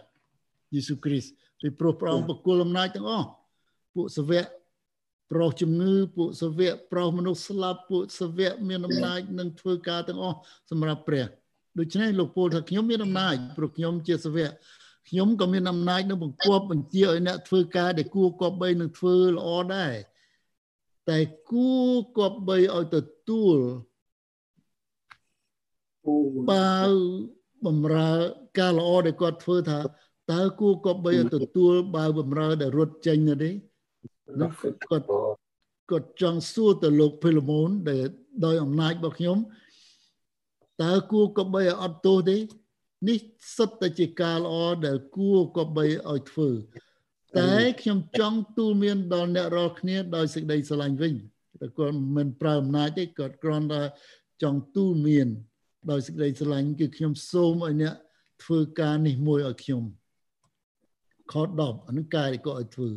យេស៊ូវគ្រីស្ទពីព្រោះព្រះអង្គប្រគល់អំណាចទាំងអស់ពួកសាវកប្រុសជំងឺពួកសាវកប្រុសមនុស្សស្លាប់ពួកសាវកមានអំណាចនឹងធ្វើការទាំងអស់សម្រាប់ព្រះដូច្នេះលោកពោលថាខ្ញុំមានអំណាចព្រោះខ្ញុំជាសាវកខ្ញុំក៏មានអំណាចនឹងបង្គាប់បញ្ជាឲ្យអ្នកធ្វើការដែលគួរគប្បីនឹងធ្វើល្អដែរតែគួរគប្បីឲ្យទទួល បើបំរើការល្អដែលគាត់ធ្វើថាតើគួរគប្បីឲ្យទទួលបើបំរើដែលរត់ចេញទៅនេះគាត់គាត់ចង់សួរទៅលោកភីឡូម៉ូនដែលដោយអំណាចរបស់ខ្ញុំតើគួរគប្បីឲ្យអត់ទោសទេនេះសុទ្ធតែជាការល្អដែលគួរគប្បីឲ្យធ្វើតែខ្ញុំចង់ទូលមានដល់អ្នករាល់គ្នាដោយសេចក្តីស្រឡាញ់វិញតែគាត់មិនប្រើអំណាចទេគាត់គ្រាន់តែចង់ទូលមាន ដោយសេចក្តីស្រឡាញ់គឺខ្ញុំសូមឲ្យអ្នកធ្វើការនេះមួយឲ្យខ្ញុំខ10អានឹងការដែលគាត់ឲ្យធ្វើ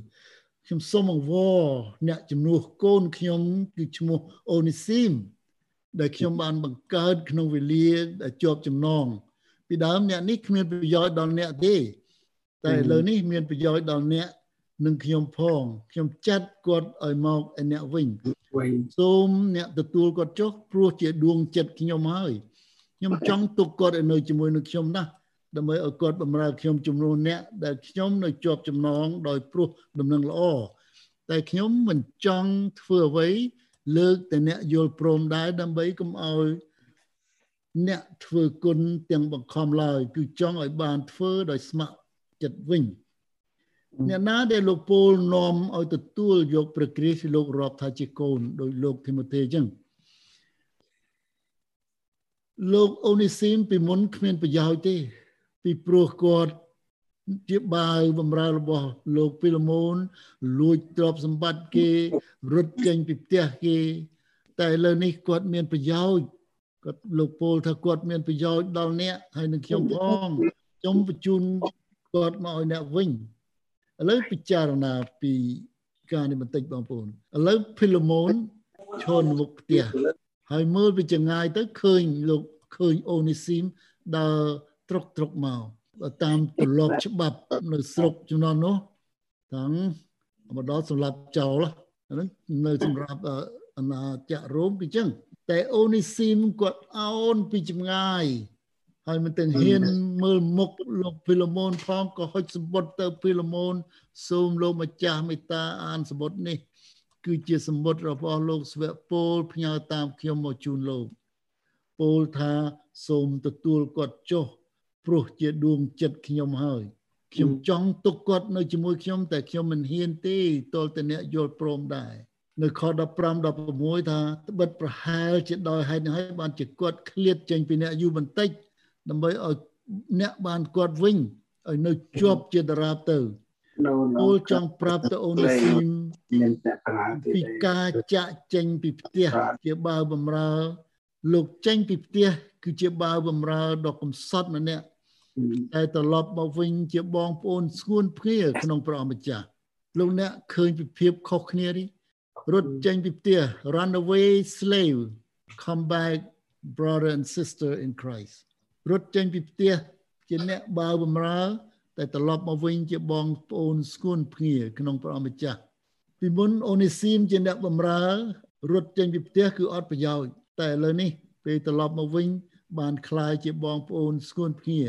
ខ្ញុំសូមអង្វរអ្នកជំនួសកូនខ្ញុំគឺឈ្មោះអូនីស៊ីមដែលខ្ញុំបានបង្កើតក្នុងវេលាដែលជាប់ចំណងពីដើមអ្នកនេះគ្មានប្រយោជន៍ដល់អ្នកទេតែឥឡូវនេះមានប្រយោជន៍ដល់អ្នកនិងខ្ញុំផងខ្ញុំចាត់គាត់ឲ្យមកឯអ្នកវិញសូមអ្នកទទួលគាត់ចុះព្រោះជាដួងចិត្តខ្ញុំហើយ ខ្ញុំចង់ទុកគាត់ឲ្យនៅជាមួយនឹងខ្ញុំណាស់ដើម្បីឲ្យគាត់បម្រើខ្ញុំជំនួសអ្នកដែលខ្ញុំនៅជាប់ចំណងដោយព្រោះដំណឹងល្អតែខ្ញុំមិនចង់ធ្វើអ្វីលើកតែអ្នកយល់ព្រមដែរដើម្បីកុំឲ្យអ្នកធ្វើគុណទាំងបង្ខំឡើយគឺចង់ឲ្យបានធ្វើដោយស្ម័គ្រចិត្តវិញអ្នកណាដែលលោកពូលនាំឲ្យទទួលយកព្រះគ្រីស្ទលោករាប់ថាជាកូនដោយលោកធីម៉ូថេអញ្ចឹង លោកអូនីស៊ីមពីមុនគ្មានប្រយោជន៍ទេ ពីព្រោះគាត់ជាបាវបំរើរបស់លោកពីលមូនលួចទ្រព្យសម្បត្តិគេរត់ចេញពីផ្ទះគេ តែឥឡូវនេះគាត់មានប្រយោជន៍គាត់លោកពោលថាគាត់មានប្រយោជន៍ដល់អ្នកហើយនឹងខ្ញុំផងខ្ញុំបញ្ជូនគាត់មកឲ្យអ្នកវិញឥឡូវពិចារណាពីការនេះបន្តិចបងប្អូនឥឡូវភីឡូម៉ូនឈរមុខផ្ទះ ហើយមើលពីចង្ងាយទៅឃើញលោកឃើញអូនីស៊ីមដើរត្រុកត្រុកមកតាមទម្លាប់ច្បាប់នៅស្រុកជំនាន់នោះតាំងមកដល់សម្រាប់ចោលហ្នឹងនៅសម្រាប់អាណាចក្ររ៉ូមគឺចឹងតែអូនីស៊ីមគាត់អោនពីចម្ងាយហើយមិនទាំងហ៊ានមើលមុខលោកភីឡូម៉ូនផងក៏ហុចសម្បត្តិទៅភីឡូម៉ូនសូមលោកម្ចាស់មេត្តាអានសម្បត្តិនេះ គឺជាសម្បត្តិរបស់លោកស្វៈពលផ្ញើតាមខ្ញុំមកជូនលោកពលថាសូមទទួលគាត់ចុះព្រោះជាដួងចិត្តខ្ញុំហើយខ្ញុំចង់ទុកគាត់នៅជាមួយខ្ញុំតែខ្ញុំមិនហ៊ានទេតលតែអ្នកយល់ព្រមដែរនៅខ15 16ថាត្បិតប្រហែលជាដោយហេតុនេះហើយបានជាគាត់ឃ្លាតចេញពីអ្នកយូរបន្តិចដើម្បីឲ្យអ្នកបានគាត់វិញឲ្យនៅជាប់ជាតារាបទៅ អូលចង់ប្រាប់ទៅអូនស៊ីមពីការចាក់ចេញពីផ្ទះជាបាវបំរើ លោកចេញពីផ្ទះគឺជាបាវបំរើដ៏កំសត់ម្នាក់តែត្រឡប់មកវិញជាបងប្អូនស្ងួនភ្ងាក្នុងព្រះអម្ចាស់លោកអ្នកឃើញពីភាពខុសគ្នានេះរត់ចេញពីផ្ទះ runaway slave come back brother and sister in Christ រត់ចេញពីផ្ទះជាអ្នកបាវបំរើ តែត្រឡប់មកវិញជាបងប្អូនស្គួនភ្ងាក្នុងព្រះអម្ចាស់ពីមុនអូនីស៊ីមជាអ្នកបំរើរត់ចេញពីផ្ទះគឺអត់ប្រយោជន៍តែឥឡូវនេះពេលត្រឡប់មកវិញបានคล้ายជាបងប្អូនស្គួនភ្ងា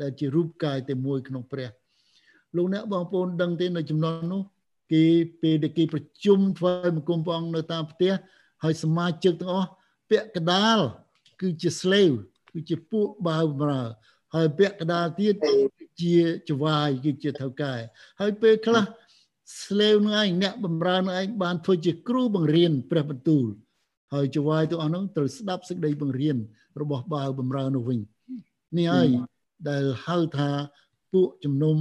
ដែលជារូបកាយតែមួយក្នុងព្រះលោកអ្នកបងប្អូនដឹងទេនៅចំណុចនោះគេពេលដែលគេប្រជុំធ្វើមង្គមព្រះអង្គនៅតាមផ្ទះហើយសមាជិកទាំងអស់ពាក់កដាលគឺជា slave គឺជាពួកបាវបំរើ ហើយពាក់កដាលទៀតជាចវាយគឺជាថៅកែហើយពេលខ្លះស្លេវនឹងឯងអ្នកបំរើនឹងឯងបានធ្វើជាគ្រូបង្រៀនព្រះបន្ទូលហើយចវាយទាំងអស់នោះត្រូវស្ដាប់សេចក្តីបង្រៀនរបស់បាវបំរើនោះវិញនេះហើយដែលហៅថាពួកជំនុំ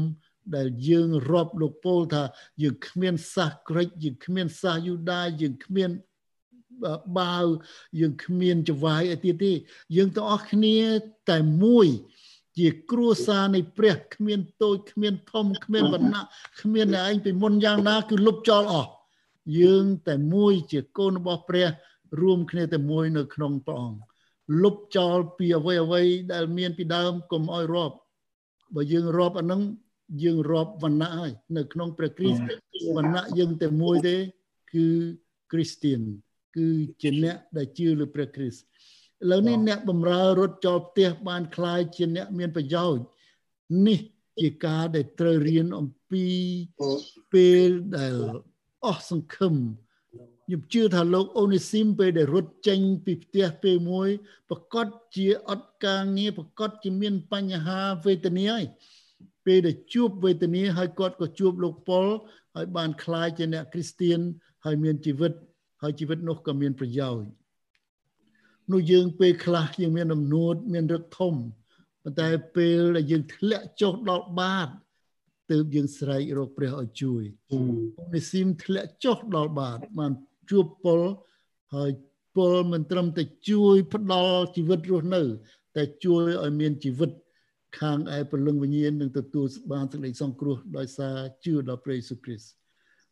ដែលយើងរាប់លោកពោលថាយើងគ្មានសាសក្រិចយើងគ្មានសាសយូដាយើងគ្មានបាវយើងគ្មានចវាយអីទៀតទេយើងទាំងអស់គ្នាតែមួយ ជាគ្រួសារនៃព្រះគ្មានតូចគ្មានធំគ្មានវណ្ណៈគ្មានឯងពីមុនយ៉ាងណា គឺលុបចោលអស់យើងតែមួយជាកូនរបស់ព្រះ រួមគ្នាតែមួយនៅក្នុងព្រះអង្គលុបចោលពីអ្វីអ្វីដែលមានពីដើមកុំឲ្យរាប់បើយើងរាប់អានឹងយើងរាប់វណ្ណៈហើយនៅក្នុងព្រះគ្រីស្ទវណ្ណៈយើងតែមួយទេគឺគ្រីស្ទៀនគឺជាអ្នកដែលជឿលើព្រះគ្រីស្ទ ឥឡូវនេះអ្នកបំរើរត់ចោលផ្ទះបានคล้ายជាអ្នកមានប្រយោជន៍នេះជាការដែលត្រូវរៀនអំពីពេលដែលអស់សង្ឃឹមខ្ញុំជឿថាលោកអូនីស៊ីមពេលដែលរត់ចេញពីផ្ទះពេលមួយប្រកាសជាអត់ការងារប្រកាសជាមានបញ្ហាវេទនាហើយពេលដែលជួបវេទនាហើយគាត់ក៏ជួបលោកប៉ុលហើយបានคล้ายជាអ្នកគ្រីស្ទៀនហើយមានជីវិតហើយជីវិតនោះក៏មានប្រយោជន៍ នោះយើងពេលខ្លះយើងមានអំនួតមានរឹកធំប៉ុន្តែពេលដែលយើងធ្លាក់ចុះដល់បាតទើបយើងស្រែករកព្រះឲ្យជួយអង្គនិស៊ីមធ្លាក់ចុះដល់បាតបានជួបពលហើយពលមិនត្រឹមតែជួយផ្ដល់ជីវិតរស់នៅ តែជួយឲ្យមានជីវិតខាងឯព្រលឹងវិញ្ញាណនឹងទទួលបានសេចក្តីសង្គ្រោះដោយសារជឿដល់ព្រះយេស៊ូវគ្រីស្ទ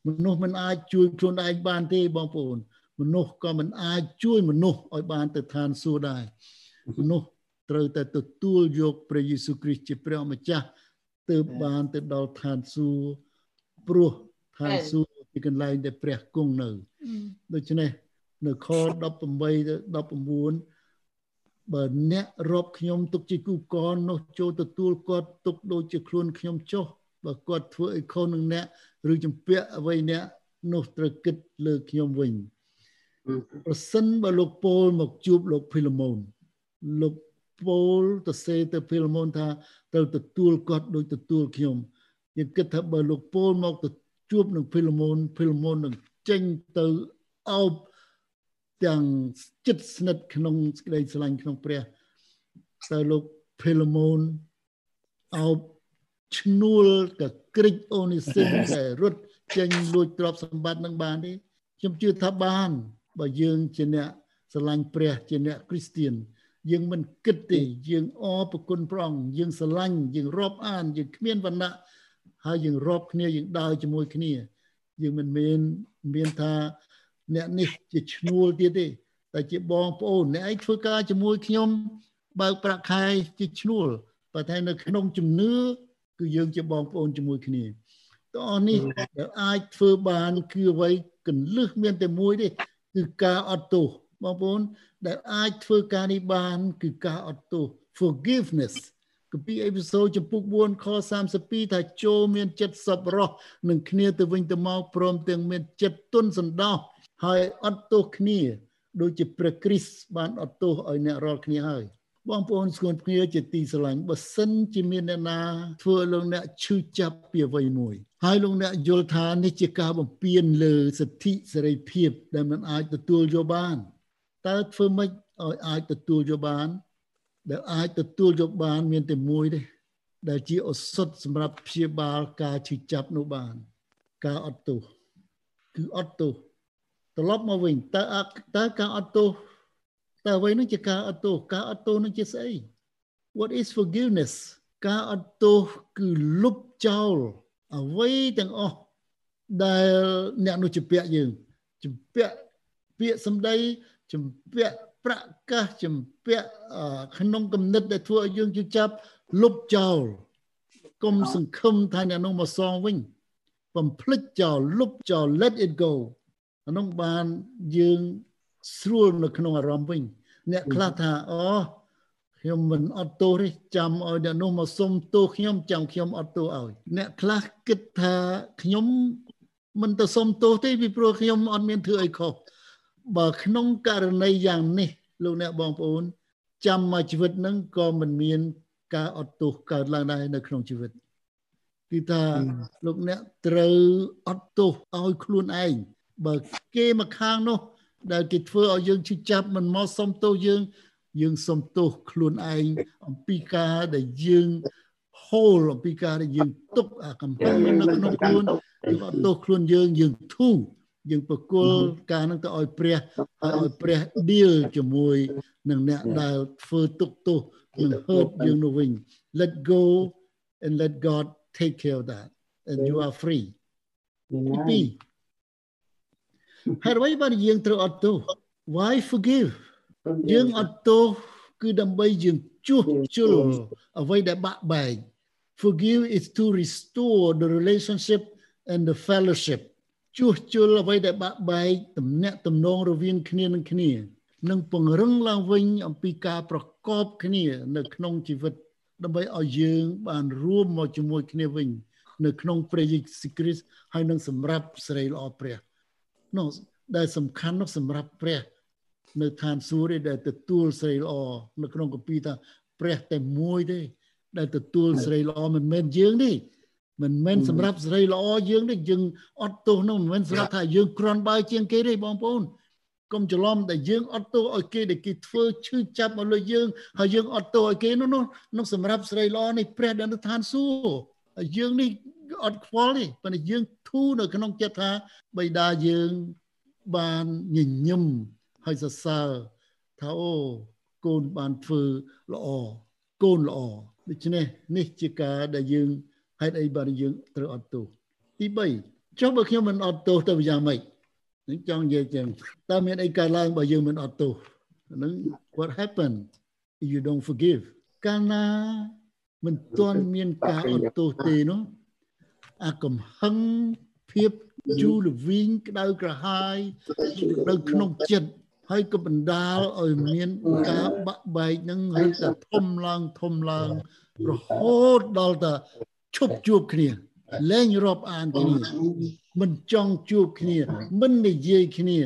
មនុស្សមិនអាចជួយខ្លួនឯងបានទេបងប្អូន មនុស្សក៏មិនអាចជួយមនុស្សឲ្យបានទៅឋានសួគ៌ដែរមនុស្សត្រូវតែទទួលយកព្រះយេស៊ូវគ្រីស្ទជាព្រះម្ចាស់ទើបបានទៅដល់ឋានសួគ៌ព្រោះឋានសួគ៌ជាកន្លែងដែលព្រះគង់នៅដូច្នេះនៅខ18ទៅ19បើអ្នករាប់ខ្ញុំទុកជាគូកននោះចូលទទួលគាត់ទុកដូចជាខ្លួនខ្ញុំចុះបើគាត់ធ្វើអីខុសនឹងអ្នកឬចម្ពាក់អ្វីអ្នកនោះត្រូវគិតលើខ្ញុំវិញ ប្រសិនបើលោកពូលមកជួបលោកភីឡូម៉ូនលោកពូលទៅសេទៅភីឡូម៉ូនថាត្រូវទទួលគាត់ដូចទទួលខ្ញុំយើងគិតថាបើលោកពូលមកទៅជួបនឹងភីឡូម៉ូនភីឡូម៉ូននឹងចេញទៅអោបទាំងចិត្តស្និទ្ធក្នុងសេចក្តីស្រឡាញ់ក្នុងព្រះតើលោកភេឡម៉ូនអោបឈ្នួលកក្រិចអូនីស៊ីមតែរត់ចេញលួចទ្រព្យសម្បត្តិនឹងបានទេខ្ញុំជឿថាបាន បើយើងជាអ្នកស្រឡាញ់ព្រះជាអ្នកគ្រីស្ទៀនយើងមិនគិតទេយើងអរប្រគុណព្រះអង្គយើងស្រឡាញ់យើងរាប់អានយើងគ្មានវណ្ណៈហើយយើងរាប់គ្នាយើងដើរជាមួយគ្នា យើងមិនមានមានថាអ្នកនេះជាឈ្នួលទៀតទេតែជាបងប្អូនអ្នកឯងធ្វើការជាមួយខ្ញុំបើកប្រាក់ខែជាឈ្នួលប៉ុន្តែនៅក្នុងជំនឿគឺយើងជាបងប្អូនជាមួយគ្នាតោះនេះដែលអាចធ្វើបានគឺអ្វីកលឹះមានតែមួយទេ គឺការអត់ទោសបងប្អូនដែលអាចធ្វើការនេះបាន គឺការអត់ទោស forgiveness គម្ពីរអេពីសូតចំពុក4ខ32ថាចូលមានចិត្តសប្បុរសនឹងគ្នាទៅវិញទៅមកព្រមទាំងមានចិត្តទន់សន្តោសហើយអត់ទោសគ្នា ដូចជាព្រះគ្រីស្ទបានអត់ទោសឲ្យអ្នករាល់គ្នាហើយ បងប្អូនស្គនគ្នាជាទីស្រឡាញ់បើសិនជាមានអ្នកណាធ្វើលោកអ្នកឈឺចាប់ពីអ្វីមួយហើយលោកអ្នកយល់ថានេះជាការបំពានលើសិទ្ធិសេរីភាពដែលมันអាចទទួលយកបានតើធ្វើម៉េចឲ្យអាចទទួលយកបាន ដែលអាចទទួលយកបានមានតែមួយទេដែលជាឱសថសម្រាប់ព្យាបាលការឈឺចាប់នោះបាន ការអត់ទោសគឺអត់ទោសត្រឡប់មកវិញតើតើការអត់ទោស តើអ្វីនឹងជាការអត់ទោសការអត់ទោសនឹងជាស្អី What is forgiveness ការអត់ទោសគឺលុបចោលអ្វីទាំងអស់ដែលអ្នកនោះជំពាក់យើងជំពាក់ពាក្យសម្ដីជំពាក់ប្រកាសជំពាក់ក្នុងគំនិតដែលធ្វើឲ្យយើងជឿចាប់លុបចោលកុំសង្ឃឹមថាអ្នកនោះមកសងវិញបំភ្លេចចោលលុបចោល let it go អានោះបានយើង ស្រួលនៅក្នុងអារម្មណ៍វិញអ្នកខ្លះថាអូខ្ញុំមិនអត់ទោសទេចាំឲ្យអ្នកនោះមកសុំទោសខ្ញុំចាំខ្ញុំអត់ទោសឲ្យអ្នកខ្លះគិតថាខ្ញុំមិនទៅសុំទោសទេពីព្រោះខ្ញុំអត់មានធ្វើអីខុសបើក្នុងករណីយ៉ាងនេះលោកអ្នកបងប្អូន ចាំមកជីវិតនឹងក៏មិនមាន ការអត់ទោសកើតឡើងដែរនៅក្នុងជីវិតគឺថាលោកអ្នកត្រូវអត់ទោសឲ្យខ្លួនឯងបើគេមកខាងនោះ ដែលគេធ្វើឲ្យយើងឈឺចាប់មិនមកសុំទោសយើង យើងសុំទោសខ្លួនឯងអំពីការដែលយើងហូលអំពីការដែលយើងទុកអាកំហឹងនៅក្នុងខ្លួនយើងអត់ទោសខ្លួនយើងយើងធូរយើងប្រគល់ការនឹងទៅឲ្យព្រះហើយឲ្យព្រះ deal ជាមួយនឹងអ្នកដែលធ្វើទុកទោសនឹង hurt យើងនោះវិញ let go and let God take care of that and you are free ទី2 ហើយអ្វីបានយើងត្រូវអត់ទោស why forgive យើងអត់ទោសគឺដើម្បីយើងជួសជុលអ្វីដែលបាក់បែក forgive is to restore the relationship and the fellowship ជួសជុលអ្វីដែលបាក់បែកទំនាក់ទំនងរវាងគ្នានឹងគ្នានិងពង្រឹងឡើងវិញអំពីការប្រកបគ្នា នៅក្នុងជីវិត ដើម្បីឲ្យយើងបានរួមមកជាមួយគ្នាវិញ នៅក្នុងព្រះយេស៊ូវគ្រីស្ទហើយនឹងសម្រាប់សេរីល្អព្រះ នោះដែលសំខាន់នោះសម្រាប់ព្រះ នៅឋានសួគ៌ដែលទទួលសេរីល្អនៅក្នុងគម្ពីរថាព្រះតែមួយទេ ដែលទទួលសេរីល្អមិនមែនយើងទេមិនមែនសម្រាប់សេរីល្អយើងទេយើងអត់ទោសនោះមិនមែនសម្រាប់ថាយើងគ្រាន់បើជាងគេទេបងប្អូនកុំច្រឡំដែលយើងអត់ទោសឲ្យគេដែលគេធ្វើឈឺចាប់មកលើយើងហើយយើងអត់ទោសឲ្យគេនោះនោះសម្រាប់សេរីល្អនេះព្រះដែលនៅឋានសួគ៌ហើ យយើងនេះអត់ខ្វល់ទេប៉ុន្តែយើងធូរនៅក្នុងចិត្តថាបិតាយើងបានញញឹមហើយសរសើរថាអូកូនបានធ្វើល្អកូនល្អដូច្នេះនេះជាការដែលយើងហេតុអីបានយើងត្រូវអត់ទោសទី3ចុះបើខ្ញុំមិនអត់ទោសទៅយ៉ាងម៉េចនឹងចង់និយាយចឹងតើមានអីកើតឡើងបើយើងមិនអត់ទោសនឹង what happen if you don't forgive កាលណា មិនទាន់មានការអត់ទោសទេនោះអាកំហឹងភាពយូរល្វីងក្តៅក្រហាយនៅក្នុងចិត្តហើយក៏បណ្ដាលឲ្យមានការបាក់បែកនឹងឬក៏ធំឡើងធំឡើងរហូតដល់តែឈប់ជួបគ្នាលែងរាប់អានគ្នាមិនចង់ជួបគ្នា មិននិយាយគ្នា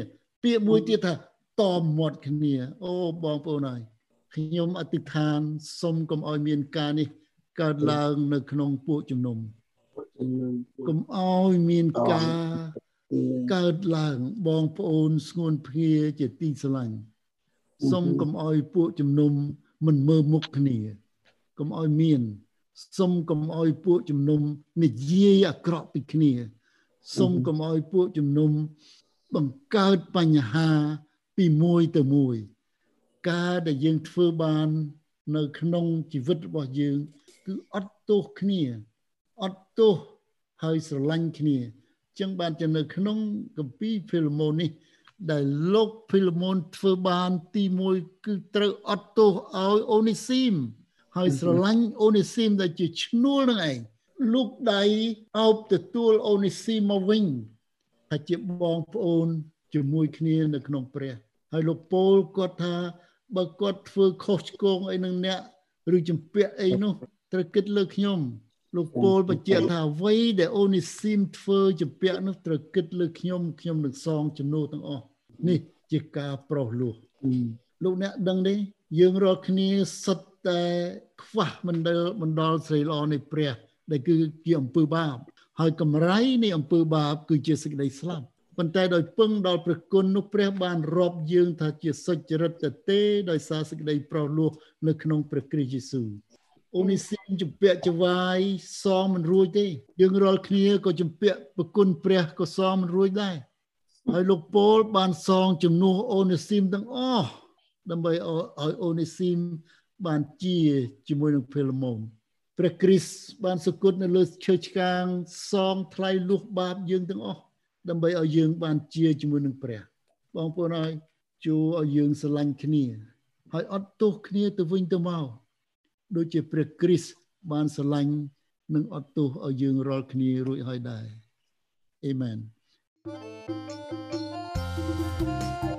ពាក្យមួយទៀតថាតមាត់គ្នា អូបងប្អូនហើយខ្ញុំអធិដ្ឋានសូមកុំឲ្យមានការនេះ កើតឡើងនៅក្នុងពួកជំនុំកុំឲ្យមានការកើតឡើងបងប្អូនស្ងួនភ្ងាជាទីស្រឡាញ់សូមកុំឲ្យពួកជំនុំមិនមើលមុខគ្នាកុំឲ្យមានសូមកុំឲ្យពួកជំនុំនិយាយអាក្រក់ពីគ្នាសូមកុំឲ្យពួកជំនុំបង្កើតបញ្ហាពីមួយទៅមួយ ការដែលយើងធ្វើបាន នៅក្នុងជីវិតរបស់យើង គឺអត់ទោសគ្នាអត់ទោសហើយស្រឡាញ់គ្នាចឹងបានជានៅក្នុងគម្ពីរភីលម៉ូននេះ ដែលលោកភីលម៉ូនធ្វើបានទី1គឺត្រូវអត់ទោសឲ្យអូនីស៊ីមហើយស្រឡាញ់អូនីស៊ីមដែលជាឈ្នួលនឹងឯងលោកដៃអោបទទួលអូនីស៊ីមមកវិញថាជាបងប្អូនជាមួយគ្នានៅក្នុងព្រះ ហើយលោកពូលគាត់ថាបើគាត់ធ្វើខុសឆ្គងអីនឹងអ្នកឬចម្ពាក់អីនោះ ត្រូវគិតលើខ្ញុំលោកពូលបញ្ជាក់ថាអ្វីដែលអូនីស៊ីមធ្វើចម្ពាក់នោះត្រូវគិតលើខ្ញុំខ្ញុំនឹងសងជំនួសទាំងអស់នេះជាការប្រោសលោះលោកអ្នកដឹងទេយើងរាល់គ្នាសុទ្ធតែខ្វះមិនដែលមិនដល់ស្រីល្អនៃព្រះ ដែលគឺជាអំពើបាប ហើយកម្រៃនៃអំពើបាប គឺជាសេចក្តីស្លាប់ប៉ុន្តែដោយពឹងដល់ព្រះគុណនោះព្រះបានរាប់យើងថាជាសុចរិតទេដោយសារសេចក្តីប្រោសលោះនៅក្នុងព្រះគ្រីស្ទយេស៊ូវ អូនីស៊ីមជំពាក់ចវាយសងមិនរួចទេ យើងរាល់គ្នាក៏ជំពាក់ប្រគុណព្រះក៏សងមិនរួចដែរហើយលោកពូលបានសងជំនួសអូនីស៊ីមទាំងអស់ដើម្បីឲ្យអូនីស៊ីមបានជាជាមួយនឹងភេលម៉ូនព្រះគ្រីស្ទបានសគត់នៅលើឈើឆ្កាងសងថ្លៃលុះបាបយើងទាំងអស់ដើម្បីឲ្យយើងបានជាជាមួយនឹងព្រះ បងប្អូនហើយជួឲ្យយើងស្រឡាញ់គ្នា ហើយអត់ទោសគ្នាទៅវិញទៅមក ដូចជាព្រះគ្រីស្ទបានស្រឡាញ់និងអត់ទោសឲ្យយើងរាល់គ្នារួចហើយដែរអេមែន thank you